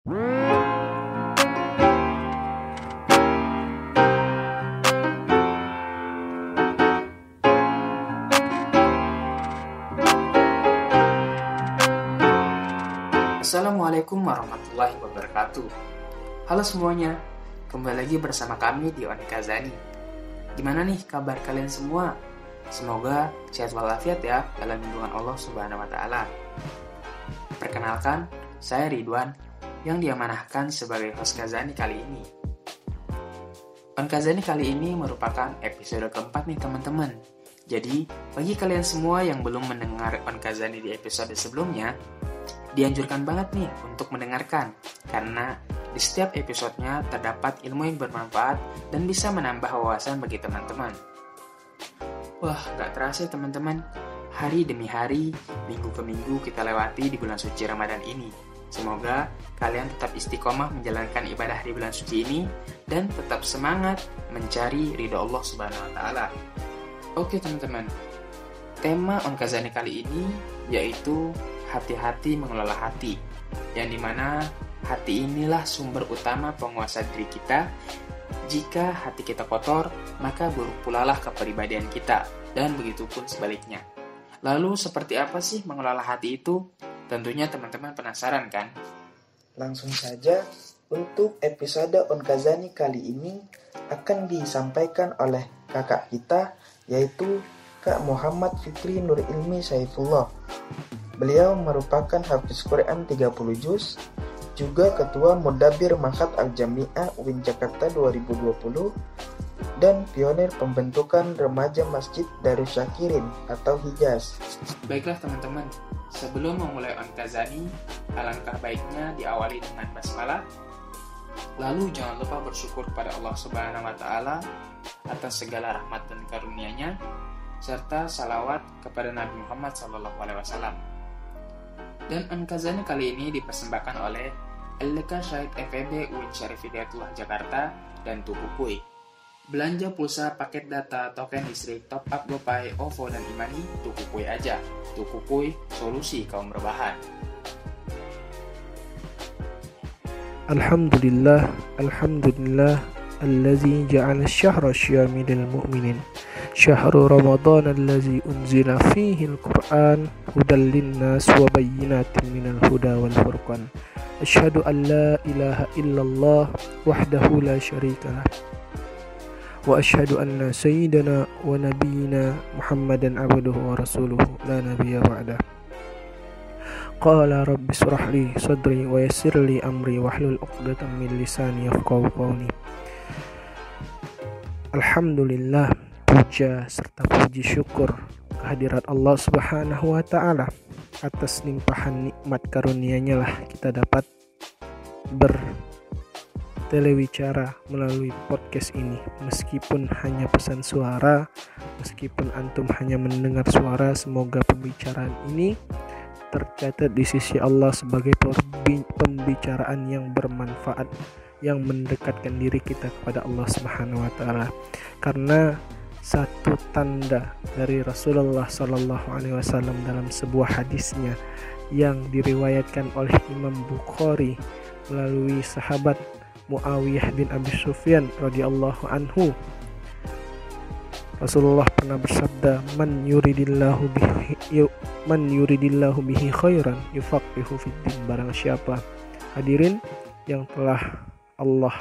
Assalamualaikum warahmatullahi wabarakatuh. Halo semuanya, kembali lagi bersama kami di Onika Zani. Gimana nih kabar kalian semua? Semoga sehat walafiat ya dalam lindungan Allah Subhanahu wa taala. Perkenalkan, saya Ridwan yang diamanahkan sebagai host Kazani kali ini. On Kazani kali ini merupakan episode keempat nih teman-teman. Jadi, bagi kalian semua yang belum mendengar On Kazani di episode sebelumnya, dianjurkan banget nih untuk mendengarkan karena di setiap episodenya terdapat ilmu yang bermanfaat dan bisa menambah wawasan bagi teman-teman. Wah, gak terasa teman-teman. Hari demi hari, minggu ke minggu kita lewati di bulan suci Ramadan ini. Semoga kalian tetap istiqomah menjalankan ibadah di bulan suci ini dan tetap semangat mencari ridho Allah Subhanahu wa taala. Oke, teman-teman. Tema On Kazani kali ini yaitu hati-hati mengelola hati, yang di mana hati inilah sumber utama penguasa diri kita. Jika hati kita kotor, maka buruk pula lah kepribadian kita, dan begitu pun sebaliknya. Lalu seperti apa sih mengelola hati itu? Tentunya teman-teman penasaran kan? Langsung saja, untuk episode On Kazani kali ini akan disampaikan oleh kakak kita, yaitu Kak Muhammad Fikri Nur Ilmi Saifullah. Beliau merupakan hafiz Quran 30 juz, juga ketua Mudabir Mahat Al-Jami'ah UIN Jakarta 2020, dan pionir pembentukan remaja Masjid Darussyakirin atau Hijaz. Baiklah teman-teman, sebelum memulai On Kazani, alangkah baiknya diawali dengan basmalah. Lalu jangan lupa bersyukur pada Allah Subhanahu wa taala atas segala rahmat dan karunia-Nya serta salawat kepada Nabi Muhammad SAW. Dan Ankazani kali ini dipersembahkan oleh LDK Syahid FEB UIN Syarif Hidayatullah Jakarta dan Tukukui. Belanja pulsa paket data token listrik top up Gopay, OVO, dan Imani, Tuku Kui aja. Tuku Kui, solusi kaum merbahan. Alhamdulillah, Alhamdulillah, Al-Lazi ja'al syahra syyami dan mu'minin. Syahrul Ramadan al-Lazi unzila fihi Qur'an udallinna nas wa bayinatin minal huda wal furqan. Asyadu an la ilaha illallah, Wahdahu la syarikalah. وأشهد أن سيدنا ونبينا محمدا عبده ورسوله لا نبي بعده قال رب اشرح لي صدري ويسر لي أمري واحلل عقدة من لساني يفقهوا قولي Alhamdulillah puja serta puji syukur kehadirat Allah Subhanahu wa taala atas limpahan nikmat karunia-Nya lah kita dapat bertelewicara melalui podcast ini meskipun hanya pesan suara meskipun antum hanya mendengar suara semoga pembicaraan ini tercatat di sisi Allah sebagai pembicaraan yang bermanfaat yang mendekatkan diri kita kepada Allah Subhanahu wa taala. Karena satu tanda dari Rasulullah Shallallahu alaihi wasallam dalam sebuah hadisnya yang diriwayatkan oleh Imam Bukhari melalui sahabat Muawiyah bin Abi Sufyan radhiyallahu anhu Rasulullah pernah bersabda man yuridillahu bihi man yuridillahu bihi khairan yufaqihu fid din barang siapa hadirin yang telah Allah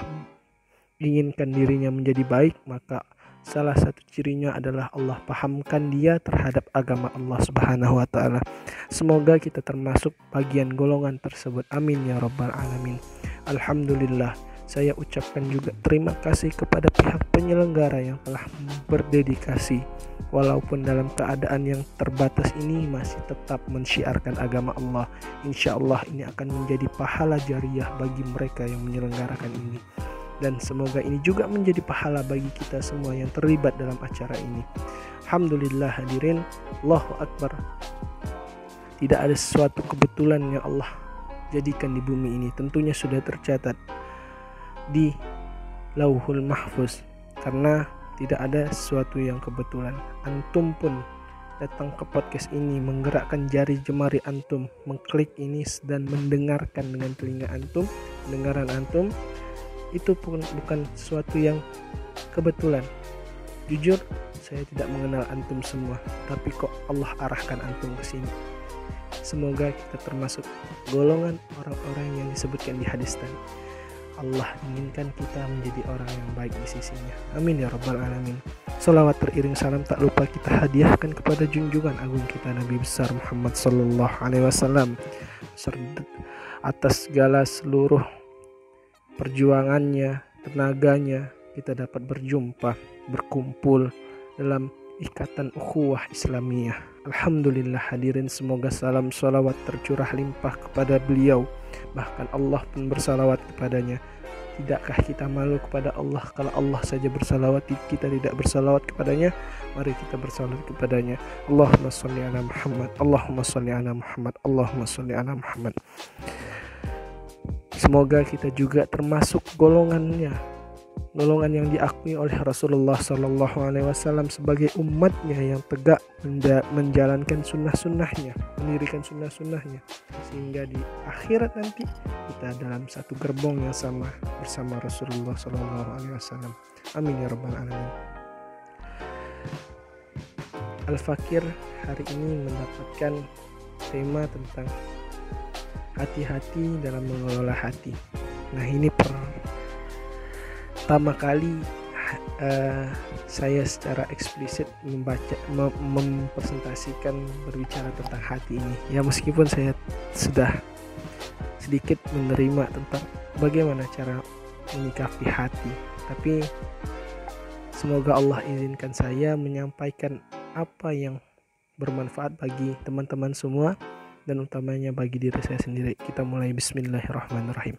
inginkan dirinya menjadi baik, maka salah satu cirinya adalah Allah pahamkan dia terhadap agama Allah Subhanahu wa taala. Semoga kita termasuk bagian golongan tersebut. Amin ya rabbal alamin. Alhamdulillah. Saya ucapkan juga terima kasih kepada pihak penyelenggara yang telah berdedikasi walaupun dalam keadaan yang terbatas ini masih tetap mensyiarkan agama Allah. Insya Allah ini akan menjadi pahala jariah bagi mereka yang menyelenggarakan ini. Dan semoga ini juga menjadi pahala bagi kita semua yang terlibat dalam acara ini. Alhamdulillah hadirin, Allahu Akbar. Tidak ada sesuatu kebetulan yang Allah jadikan di bumi ini. Tentunya sudah tercatat di lauhul mahfuz karena tidak ada sesuatu yang kebetulan antum pun datang ke podcast ini, menggerakkan jari jemari antum, mengklik ini dan mendengarkan dengan telinga antum, pendengaran antum, itu pun bukan sesuatu yang kebetulan. Jujur, saya tidak mengenal antum semua, tapi kok Allah arahkan antum ke sini. Semoga kita termasuk golongan orang-orang yang disebutkan di hadis tadi. Allah inginkan kita menjadi orang yang baik di sisinya. Amin ya rabbal alamin. Salawat teriring salam tak lupa kita hadiahkan kepada junjungan agung kita Nabi besar Muhammad sallallahu alaihi wasallam atas segala seluruh perjuangannya, tenaganya kita dapat berjumpa, berkumpul dalam ikatan ukhuwah Islamiyah. Alhamdulillah hadirin semoga salam salawat tercurah limpah kepada beliau. Bahkan Allah pun bersalawat kepadanya. Tidakkah kita malu kepada Allah kalau Allah saja bersalawat kita tidak bersalawat kepadanya? Mari kita bersalawat kepadanya. Allahumma salli ala Muhammad. Allahumma salli ala Muhammad. Allahumma salli ala Muhammad. Semoga kita juga termasuk golongannya golongan yang diakui oleh Rasulullah Sallallahu Alaihi Wasallam sebagai umatnya yang tegak menjalankan sunnah-sunnahnya, mendirikan sunnah-sunnahnya, sehingga di akhirat nanti kita dalam satu gerbong yang sama bersama Rasulullah Sallallahu Alaihi Wasallam. Amin ya rabbal alamin. Al Fakir hari ini mendapatkan tema tentang hati-hati dalam mengelola hati. Nah ini per pertama kali uh, saya secara eksplisit membaca mem mempresentasikan berbicara tentang hati ini. Ya meskipun saya sudah sedikit menerima tentang bagaimana cara menyikapi hati tapi semoga Allah izinkan saya menyampaikan apa yang bermanfaat bagi teman-teman semua dan utamanya bagi diri saya sendiri. Kita mulai. Bismillahirrahmanirrahim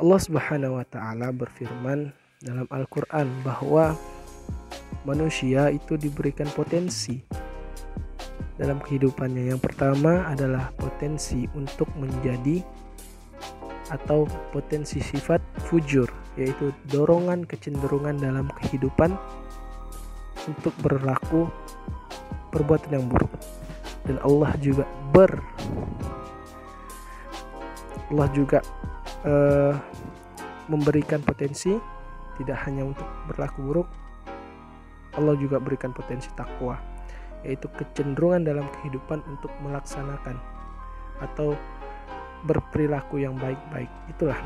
Allah Subhanahu wa taala berfirman dalam Al-Qur'an bahwa manusia itu diberikan potensi dalam kehidupannya. Yang pertama adalah potensi untuk menjadi atau potensi sifat fujur, yaitu dorongan kecenderungan dalam kehidupan untuk berlaku perbuatan yang buruk. Dan Allah juga ber Allah juga uh, memberikan potensi tidak hanya untuk berlaku buruk Allah juga berikan potensi takwa yaitu kecenderungan dalam kehidupan untuk melaksanakan atau berperilaku yang baik-baik itulah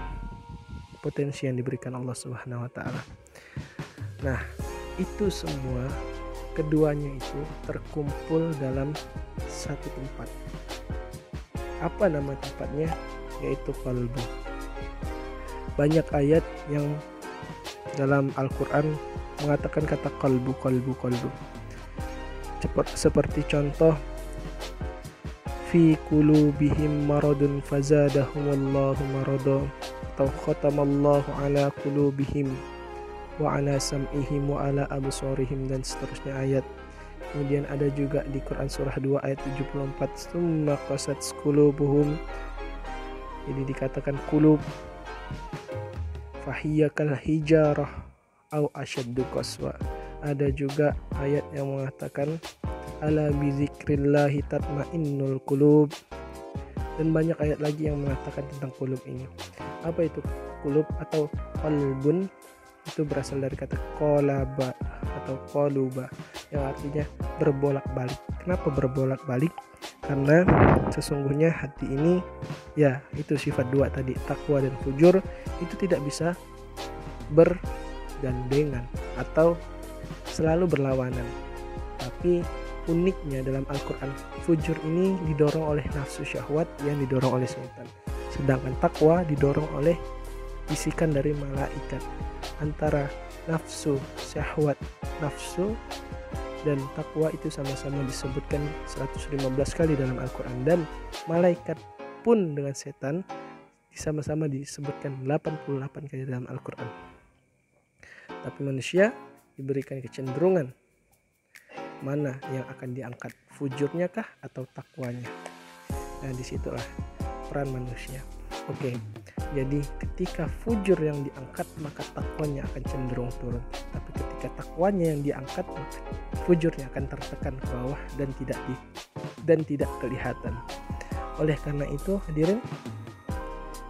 potensi yang diberikan Allah Subhanahu wa taala. Nah, itu semua keduanya itu terkumpul dalam satu tempat. Apa nama tempatnya? Yaitu kalbu banyak ayat yang dalam Al-Quran mengatakan kata kalbu kalbu kalbu. Seperti contoh fi kulubihim maradun fazadahumullahu marada atau khatamallahu ala kulubihim wa ala sam'ihim wa ala absarihim dan seterusnya ayat. Kemudian ada juga di Quran surah 2 ayat 74 summa qasat qulubuhum jadi dikatakan kulub fahiyakal hijarah au asyaddu qaswa ada juga ayat yang mengatakan ala bizikrillahi tatmainnul qulub dan banyak ayat lagi yang mengatakan tentang kulub ini apa itu kulub atau qalbun itu berasal dari kata kolaba atau koluba yang artinya berbolak-balik. Kenapa berbolak-balik? Karena sesungguhnya hati ini ya itu sifat dua tadi takwa dan fujur itu tidak bisa bergandengan atau selalu berlawanan. Tapi uniknya dalam Al-Quran fujur ini didorong oleh nafsu syahwat yang didorong oleh setan. Sedangkan takwa didorong oleh bisikan dari malaikat antara nafsu syahwat nafsu dan takwa itu sama-sama disebutkan 115 kali dalam Al-Quran. Dan malaikat pun dengan setan sama-sama disebutkan 88 kali dalam Al-Quran. Tapi manusia diberikan kecenderungan mana yang akan diangkat? Fujurnya kah atau takwanya? Nah di situlah peran manusia oke Jadi ketika fujur yang diangkat maka takwanya akan cenderung turun. Tapi ketika takwanya yang diangkat maka fujurnya akan tertekan ke bawah dan tidak di dan tidak kelihatan. Oleh karena itu hadirin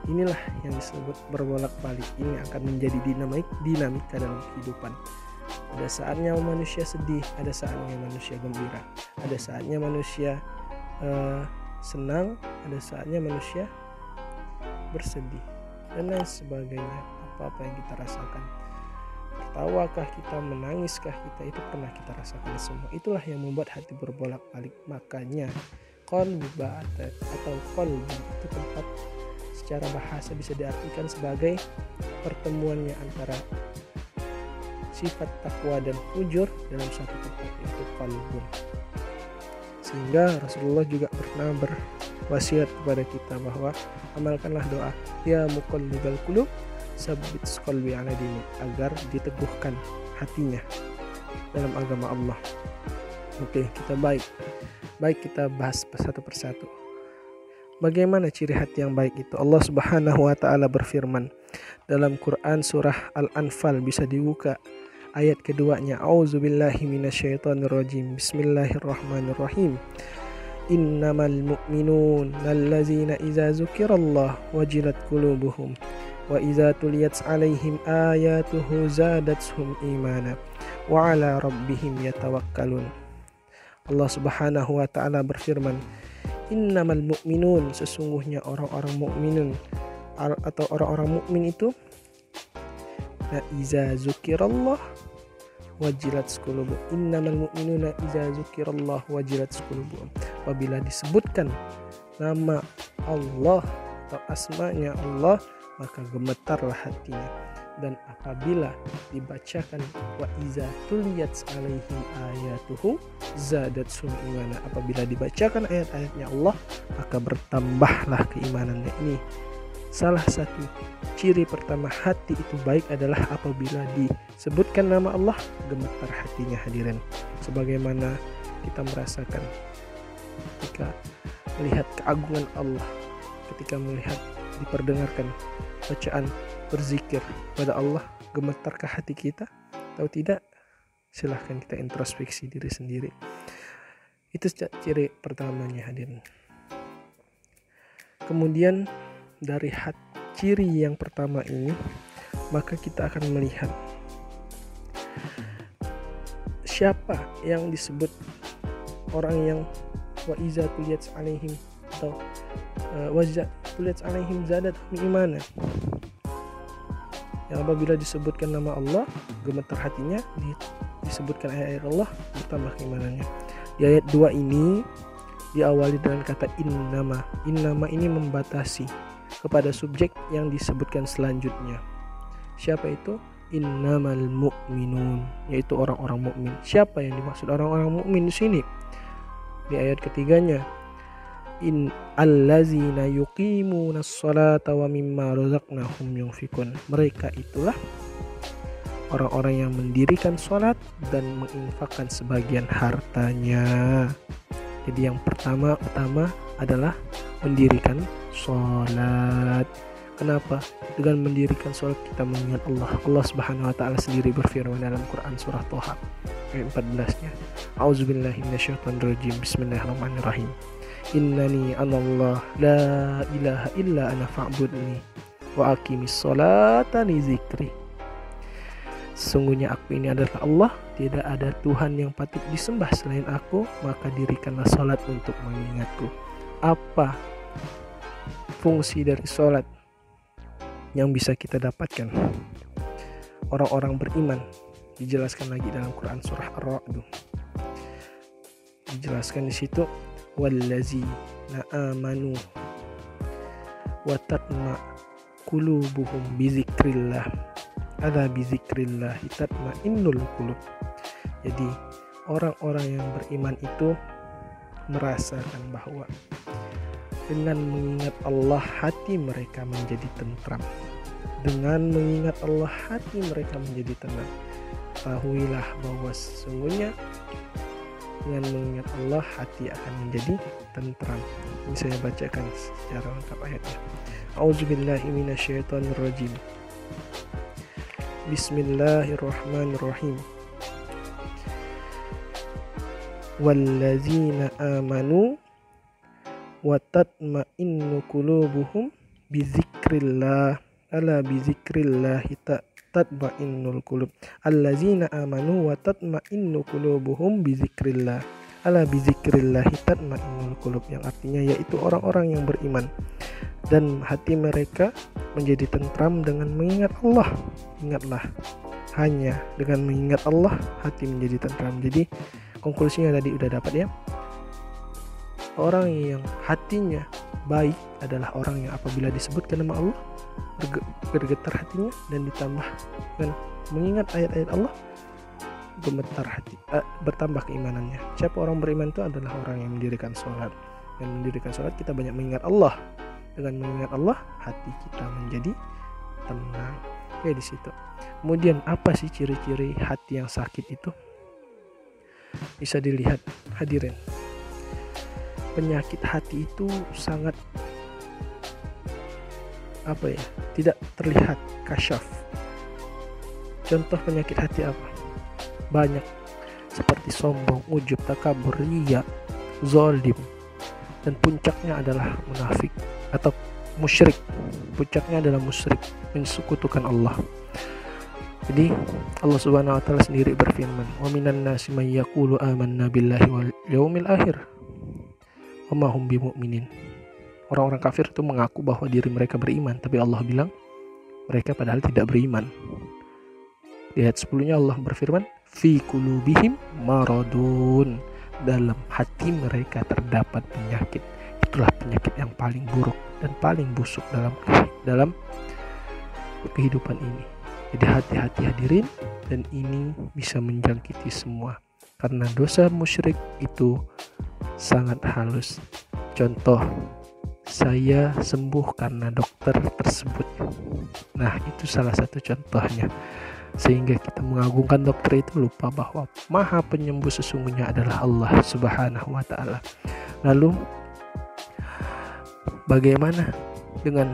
inilah yang disebut berbolak-balik. Ini akan menjadi dinamik dinamika dalam kehidupan. Ada saatnya manusia sedih, ada saatnya manusia gembira, ada saatnya manusia uh, senang, ada saatnya manusia bersedih dan lain sebagainya. Apa-apa yang kita rasakan. Tertawakah kita menangiskah kita itu pernah kita rasakan semua. Itulah yang membuat hati berbolak-balik. Makanya kolba atau kolbi itu tempat secara bahasa bisa diartikan sebagai pertemuannya antara sifat takwa dan fujur dalam satu tempat itu kolbun sehingga Rasulullah juga pernah berwasiat kepada kita bahwa amalkanlah doa ya muqallibal qulub sabit qalbi ala dini agar diteguhkan hatinya dalam agama Allah. Oke, kita baik. Baik kita bahas satu persatu. Bagaimana ciri hati yang baik itu? Allah Subhanahu wa taala berfirman dalam Quran surah Al-Anfal bisa dibuka ayat keduanya auzubillahi minasyaitonirrajim. Bismillahirrahmanirrahim. Innamal mu'minun allazina idza dzukirallah wajilat qulubuhum wa idza tuliyat alaihim ayatuhu zadatuhum imana wa ala rabbihim yatawakkalun. Allah Subhanahu wa taala berfirman innamal mu'minun sesungguhnya orang-orang mukminun atau orang-orang mukmin itu iza zukirallah wajilat qulubuhum innamal mu'minuna iza zukirallah wajilat qulubuhum apabila disebutkan nama Allah atau asmanya Allah maka gemetarlah hatinya. Dan apabila dibacakan wa iza tuliyat alaihim ayatuhu zadat imana. Apabila dibacakan ayat-ayatnya Allah maka bertambahlah keimanannya. Ini salah satu ciri pertama hati itu baik adalah apabila disebutkan nama Allah gemetar hatinya hadirin. Sebagaimana kita merasakan ketika melihat keagungan Allah ketika melihat diperdengarkan bacaan berzikir pada Allah gemetarkah hati kita? Atau tidak? Silahkan kita introspeksi diri sendiri. Itu ciri pertamanya hadirin. Kemudian dari hat, ciri yang pertama ini, maka kita akan melihat siapa yang disebut orang yang wa iza tuliyat alaihim atau uh, wa tuliyat alaihim zadat imana. Yang apabila disebutkan nama Allah gemetar hatinya disebutkan ayat-ayat Allah bertambah keimanannya. Di ayat 2 ini diawali dengan kata innama. Innama ini membatasi kepada subjek yang disebutkan selanjutnya. Siapa itu? Innamal mu'minun, yaitu orang-orang mukmin. Siapa yang dimaksud orang-orang mukmin di sini? Di ayat ketiganya, in allazina yuqimuna sholata wa mimma razaqnahum yunfikun. Mereka itulah orang-orang yang mendirikan sholat dan menginfakkan sebagian hartanya. Jadi yang pertama utama adalah mendirikan sholat. Kenapa? Dengan mendirikan sholat kita mengingat Allah. Allah Subhanahu wa taala sendiri berfirman dalam Quran surah Toha ayat 14-nya. Auzubillahi. Bismillahirrahmanirrahim. Innani anallah la ilaha illa ana fa'budni wa aqimis sholata li zikri. Sesungguhnya aku ini adalah Allah, tidak ada Tuhan yang patut disembah selain aku, maka dirikanlah sholat untuk mengingatku. Apa fungsi dari sholat yang bisa kita dapatkan. Orang-orang beriman dijelaskan lagi dalam Quran surah Ar-Ra'd. Dijelaskan di situ wallazi amanu wa tatma qulubuhum bizikrillah ada bizikrillah innul qulub. Jadi orang-orang yang beriman itu merasakan bahwa dengan mengingat Allah hati mereka menjadi tentram. Dengan mengingat Allah hati mereka menjadi tenang. Tahuilah bahwa sesungguhnya dengan mengingat Allah hati akan menjadi tentram. Ini saya bacakan secara lengkap ayatnya. A'udzubillahi minasyaitonirrajim. Bismillahirrahmanirrahim. Wallazina amanu wa tatma'innu qulubuhum bizikrillah. Ala bizikrillah tatma'innul qulub. Allazina amanu wa tatma'innu qulubuhum bizikrillah. Ala bizikrillah tatma'innul qulub yang artinya yaitu orang-orang yang beriman. Dan hati mereka menjadi tentram dengan mengingat Allah. Ingatlah hanya dengan mengingat Allah hati menjadi tentram. Jadi konklusinya tadi udah dapat ya orang yang hatinya baik adalah orang yang apabila disebutkan nama Allah bergetar hatinya dan ditambah dengan mengingat ayat-ayat Allah gemetar hati uh, bertambah keimanannya. Siapa orang beriman itu adalah orang yang mendirikan sholat. Dan mendirikan sholat kita banyak mengingat Allah. Dengan mengingat Allah hati kita menjadi tenang. Ya di situ. Kemudian apa sih ciri-ciri hati yang sakit itu? Bisa dilihat hadirin penyakit hati itu sangat apa ya tidak terlihat kasyaf. Contoh penyakit hati apa? Banyak. Seperti sombong ujub takabur ria zolim. Dan puncaknya adalah munafik atau musyrik. Puncaknya adalah musyrik mensekutukan Allah. Jadi Allah Subhanahu wa taala sendiri berfirman wa minan nasi may yaqulu amanna billahi wal yaumil akhir Wamahum bimu'minin. Orang-orang kafir itu mengaku bahwa diri mereka beriman, tapi Allah bilang mereka padahal tidak beriman. Di ayat 10-nya Allah berfirman, "Fi kulubihim maradun." Dalam hati mereka terdapat penyakit. Itulah penyakit yang paling buruk dan paling busuk dalam dalam kehidupan ini. Jadi hati-hati hadirin dan ini bisa menjangkiti semua. Karena dosa musyrik itu sangat halus. Contoh, saya sembuh karena dokter tersebut. Nah, itu salah satu contohnya. Sehingga kita mengagungkan dokter itu lupa bahwa maha penyembuh sesungguhnya adalah Allah subhanahu wa ta'ala. Lalu, bagaimana dengan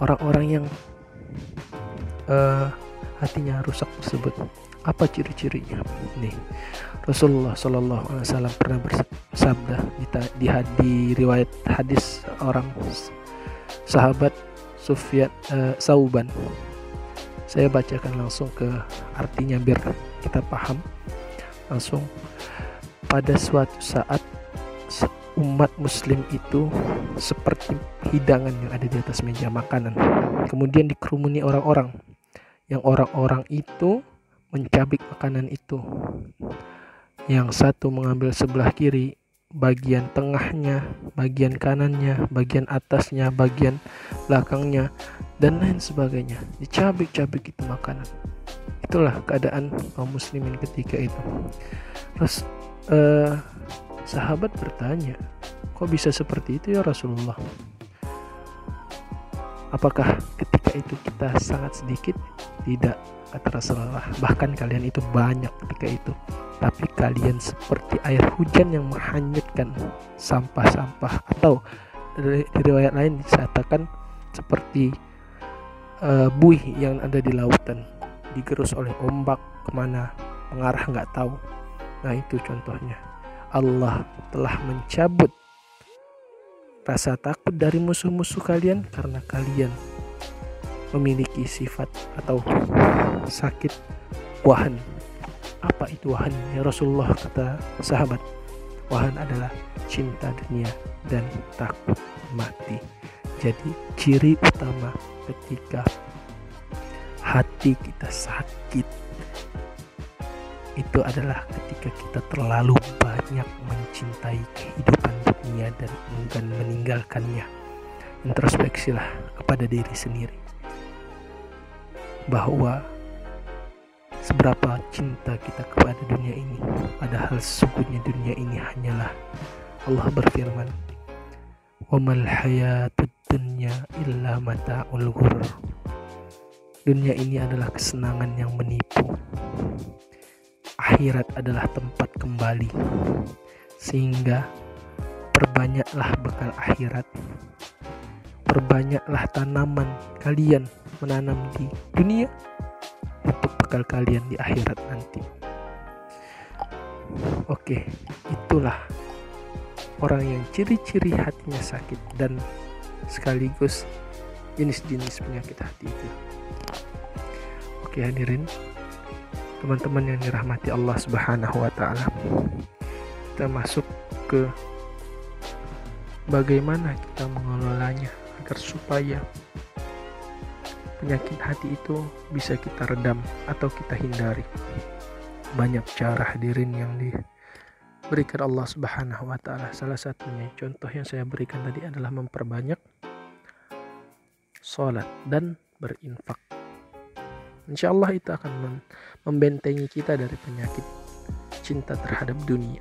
orang-orang yang uh, hatinya rusak tersebut? Apa ciri-cirinya? Nih, Rasulullah Shallallahu Alaihi Wasallam pernah bersabda di, di, riwayat hadis orang sahabat Sufyan uh, Sauban. Saya bacakan langsung ke artinya biar kita paham langsung. Pada suatu saat umat muslim itu seperti hidangan yang ada di atas meja makanan. Kemudian dikerumuni orang-orang. Yang orang-orang itu mencabik makanan itu yang satu mengambil sebelah kiri, bagian tengahnya, bagian kanannya, bagian atasnya, bagian belakangnya, dan lain sebagainya. Dicabik-cabik itu makanan. Itulah keadaan kaum muslimin ketika itu. Terus uh, sahabat bertanya, kok bisa seperti itu ya Rasulullah? Apakah ketika itu kita sangat sedikit? Tidak, kata Rasulullah. Bahkan kalian itu banyak ketika itu. Tapi kalian seperti air hujan yang menghanyutkan sampah-sampah. Atau di riwayat lain disatakan seperti uh, buih yang ada di lautan. Digerus oleh ombak ke mana mengarah nggak tahu. Nah itu contohnya. Allah telah mencabut rasa takut dari musuh-musuh kalian karena kalian memiliki sifat atau sakit wahan. Apa itu wahan? Ya Rasulullah kata sahabat wahan adalah cinta dunia dan takut mati. Jadi ciri utama ketika hati kita sakit itu adalah ketika kita terlalu banyak mencintai kehidupan dunia dan enggan meninggalkannya. Introspeksilah kepada diri sendiri bahwa seberapa cinta kita kepada dunia ini padahal sesungguhnya dunia ini hanyalah Allah berfirman wamal hayatud dunya illa mata'ul ghurur. Dunia ini adalah kesenangan yang menipu. Akhirat adalah tempat kembali. Sehingga perbanyaklah bekal akhirat. Perbanyaklah tanaman kalian menanam di dunia untuk bekal kalian di akhirat nanti. Oke, itulah orang yang ciri-ciri hatinya sakit dan sekaligus jenis-jenis penyakit hati itu. Oke hadirin, teman-teman yang dirahmati Allah Subhanahu wa taala. Kita masuk ke bagaimana kita mengelolanya agar supaya penyakit hati itu bisa kita redam atau kita hindari. Banyak cara hadirin yang diberikan Allah Subhanahu wa taala. Salah satunya contoh yang saya berikan tadi adalah memperbanyak sholat dan berinfak. Insya Allah itu akan membentengi kita dari penyakit cinta terhadap dunia.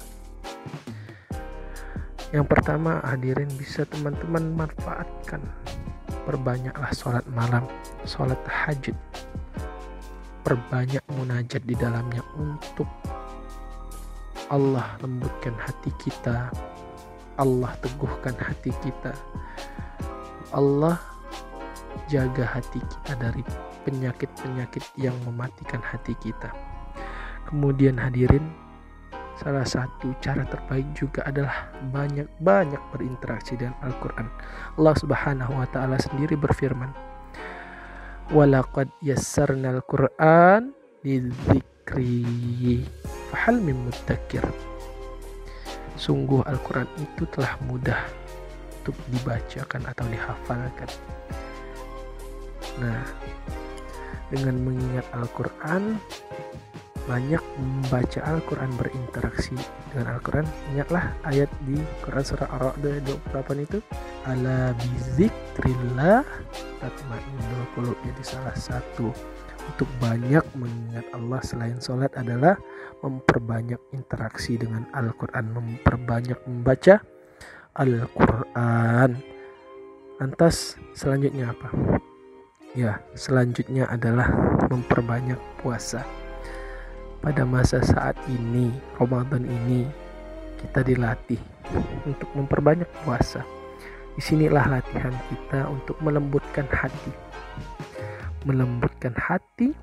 Yang pertama hadirin bisa teman-teman manfaatkan perbanyaklah sholat malam, sholat tahajud, perbanyak munajat di dalamnya untuk Allah lembutkan hati kita, Allah teguhkan hati kita, Allah jaga hati kita dari penyakit-penyakit yang mematikan hati kita. Kemudian hadirin Salah satu cara terbaik juga adalah banyak-banyak berinteraksi dengan Al-Quran. Allah Subhanahu wa Ta'ala sendiri berfirman, "Walaqad yassarna al-Quran lidzikri fahal min muddakir." Sungguh Al-Quran itu telah mudah untuk dibacakan atau dihafalkan. Nah, dengan mengingat Al-Quran, banyak membaca Al-Quran berinteraksi dengan Al-Quran. Ingatlah ayat di Quran surah Ar-Ra'd 28 itu ala bizikrillah tatmainnul qulub. Jadi salah satu untuk banyak mengingat Allah selain sholat adalah memperbanyak interaksi dengan Al-Quran memperbanyak membaca Al-Quran. Lantas selanjutnya apa? Ya selanjutnya adalah memperbanyak puasa pada masa saat ini, Ramadan ini, kita dilatih untuk memperbanyak puasa. Di sinilah latihan kita untuk melembutkan hati. Melembutkan hati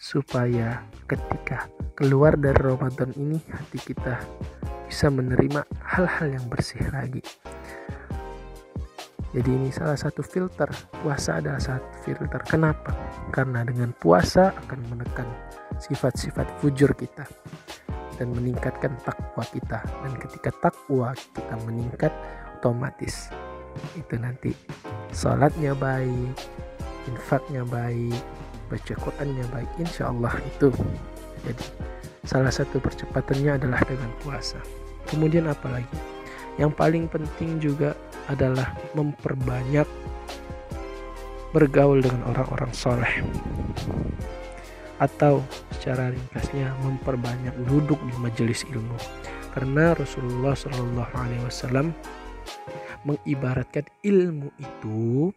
supaya ketika keluar dari Ramadan ini hati kita bisa menerima hal-hal yang bersih lagi. Jadi ini salah satu filter. Puasa adalah satu filter. Kenapa? Karena dengan puasa akan menekan sifat-sifat fujur kita dan meningkatkan takwa kita dan ketika takwa kita meningkat otomatis itu nanti sholatnya baik infaknya baik baca Qurannya baik insya Allah itu jadi salah satu percepatannya adalah dengan puasa kemudian apa lagi yang paling penting juga adalah memperbanyak bergaul dengan orang-orang soleh atau secara ringkasnya memperbanyak duduk di majelis ilmu karena Rasulullah Shallallahu Alaihi Wasallam mengibaratkan ilmu itu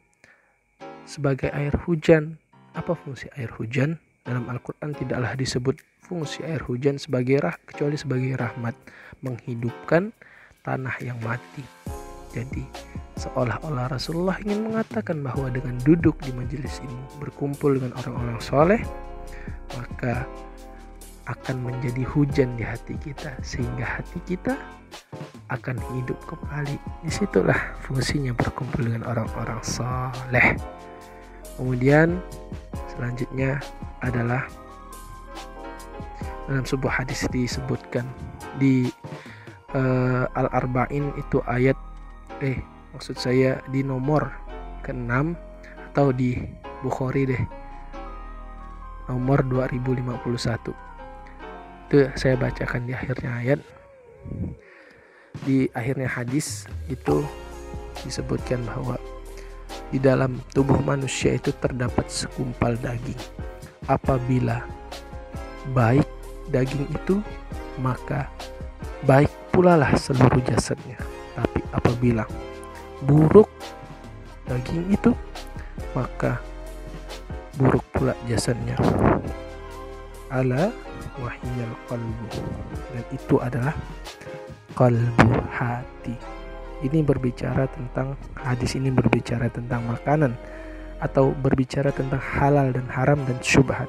sebagai air hujan. Apa fungsi air hujan? Dalam Al-Quran tidaklah disebut fungsi air hujan sebagai rah kecuali sebagai rahmat menghidupkan tanah yang mati. Jadi seolah-olah Rasulullah ingin mengatakan bahwa dengan duduk di majelis ini berkumpul dengan orang-orang soleh maka akan menjadi hujan di hati kita sehingga hati kita akan hidup kembali. Di situlah fungsinya berkumpul dengan orang-orang soleh. Kemudian selanjutnya adalah dalam sebuah hadis disebutkan di uh, Al-Arba'in itu ayat eh maksud saya di nomor ke-6 atau di Bukhari deh. Nomor 2051 itu saya bacakan di akhirnya ayat. Di akhirnya hadis itu disebutkan bahwa di dalam tubuh manusia itu terdapat sekumpal daging. Apabila baik daging itu maka baik pula lah seluruh jasadnya apabila buruk daging itu maka buruk pula jasadnya ala wahiyal qalbu. Dan itu adalah kalbu hati. Ini berbicara tentang hadis ini berbicara tentang makanan atau berbicara tentang halal dan haram dan syubhat.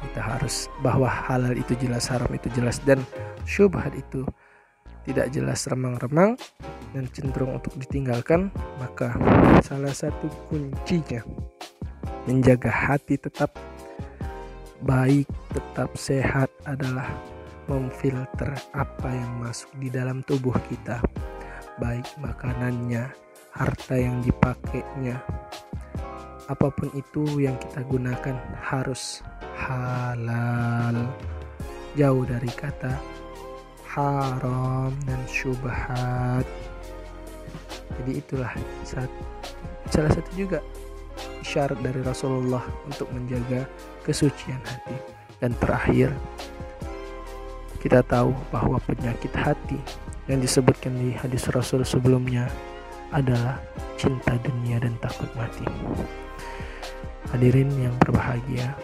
Kita harus bahwa halal itu jelas haram itu jelas dan syubhat itu tidak jelas remang-remang dan cenderung untuk ditinggalkan maka salah satu kuncinya menjaga hati tetap baik tetap sehat adalah memfilter apa yang masuk di dalam tubuh kita. Baik makanannya harta yang dipakainya apa pun itu yang kita gunakan harus halal. Jauh dari kata haram dan syubhat jadi itulah saat, salah satu juga syarat dari Rasulullah untuk menjaga kesucian hati dan terakhir kita tahu bahwa penyakit hati yang disebutkan di hadis Rasul sebelumnya adalah cinta dunia dan takut mati. Hadirin yang berbahagia,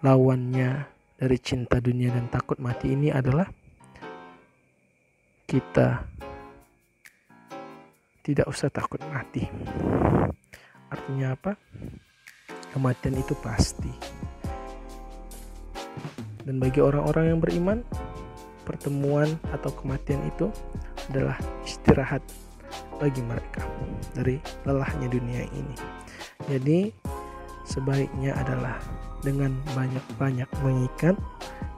lawannya dari cinta dunia dan takut mati ini adalah kita tidak usah takut mati. Artinya apa? Kematian itu pasti. Dan bagi orang-orang yang beriman, pertemuan atau kematian itu adalah istirahat bagi mereka dari lelahnya dunia ini. Jadi, sebaiknya adalah dengan banyak-banyak mengingat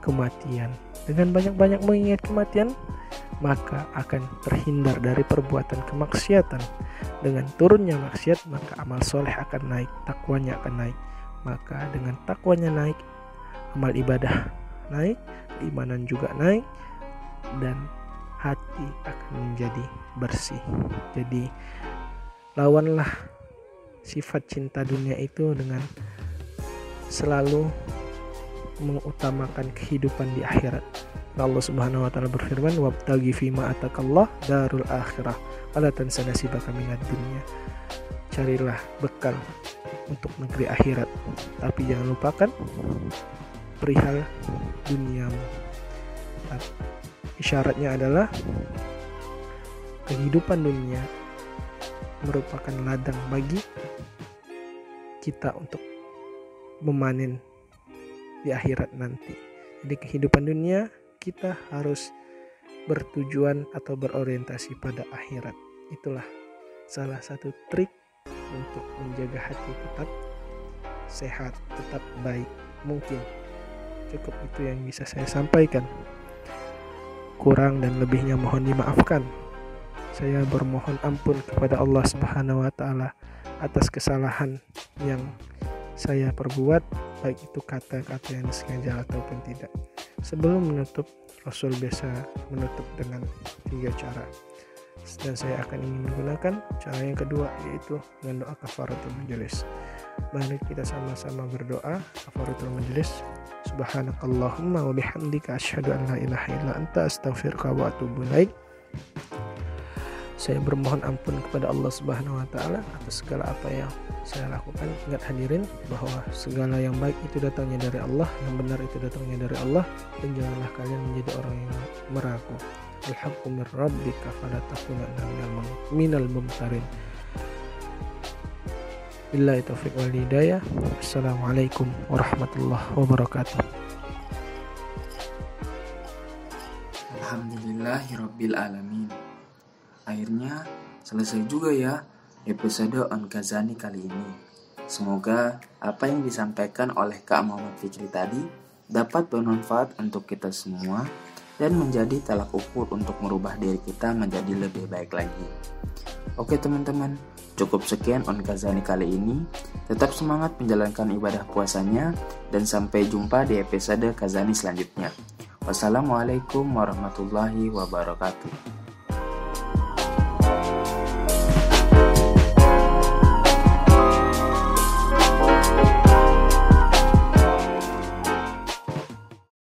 kematian. Dengan banyak-banyak mengingat kematian, maka akan terhindar dari perbuatan kemaksiatan. Dengan turunnya maksiat, maka amal soleh akan naik, takwanya akan naik. Maka dengan takwanya naik, amal ibadah naik, keimanan juga naik, dan hati akan menjadi bersih. Jadi, lawanlah sifat cinta dunia itu dengan selalu mengutamakan kehidupan di akhirat. Allah Subhanahu wa taala berfirman, "Wabtaghi fima atakallah darul akhirah, wala tansa nasibaka minad dunya." Carilah bekal untuk negeri akhirat, tapi jangan lupakan perihal duniamu. Isyaratnya adalah kehidupan dunia merupakan ladang bagi kita untuk memanen di akhirat nanti. Jadi kehidupan dunia kita harus bertujuan atau berorientasi pada akhirat. Itulah salah satu trik untuk menjaga hati tetap sehat, tetap baik. Mungkin cukup itu yang bisa saya sampaikan. Kurang dan lebihnya mohon dimaafkan. Saya bermohon ampun kepada Allah Subhanahu wa taala atas kesalahan yang saya perbuat baik itu kata-kata yang disengaja ataupun tidak sebelum menutup Rasul biasa menutup dengan tiga cara. Dan saya akan ingin menggunakan cara yang kedua yaitu dengan doa kafaratul majelis mari kita sama-sama berdoa kafaratul majelis subhanakallahumma wa bihamdika asyhadu an la ilaha illa anta astaghfiruka wa atubu ilaik saya bermohon ampun kepada Allah Subhanahu wa taala atas segala apa yang saya lakukan. Ingat hadirin bahwa segala yang baik itu datangnya dari Allah, yang benar itu datangnya dari Allah dan janganlah kalian menjadi orang yang meragu. Al-haqqu min rabbika fala takunanna minal mumtarin. Billahi taufiq wal hidayah. Assalamualaikum warahmatullahi wabarakatuh. Alhamdulillahirabbil alamin. Akhirnya selesai juga ya episode On Kazani kali ini. Semoga apa yang disampaikan oleh Kak Muhammad Fikri tadi dapat bermanfaat untuk kita semua dan menjadi telak ukur untuk merubah diri kita menjadi lebih baik lagi. Oke teman-teman, cukup sekian On Kazani kali ini. Tetap semangat menjalankan ibadah puasanya dan sampai jumpa di episode Kazani selanjutnya. Wassalamualaikum warahmatullahi wabarakatuh.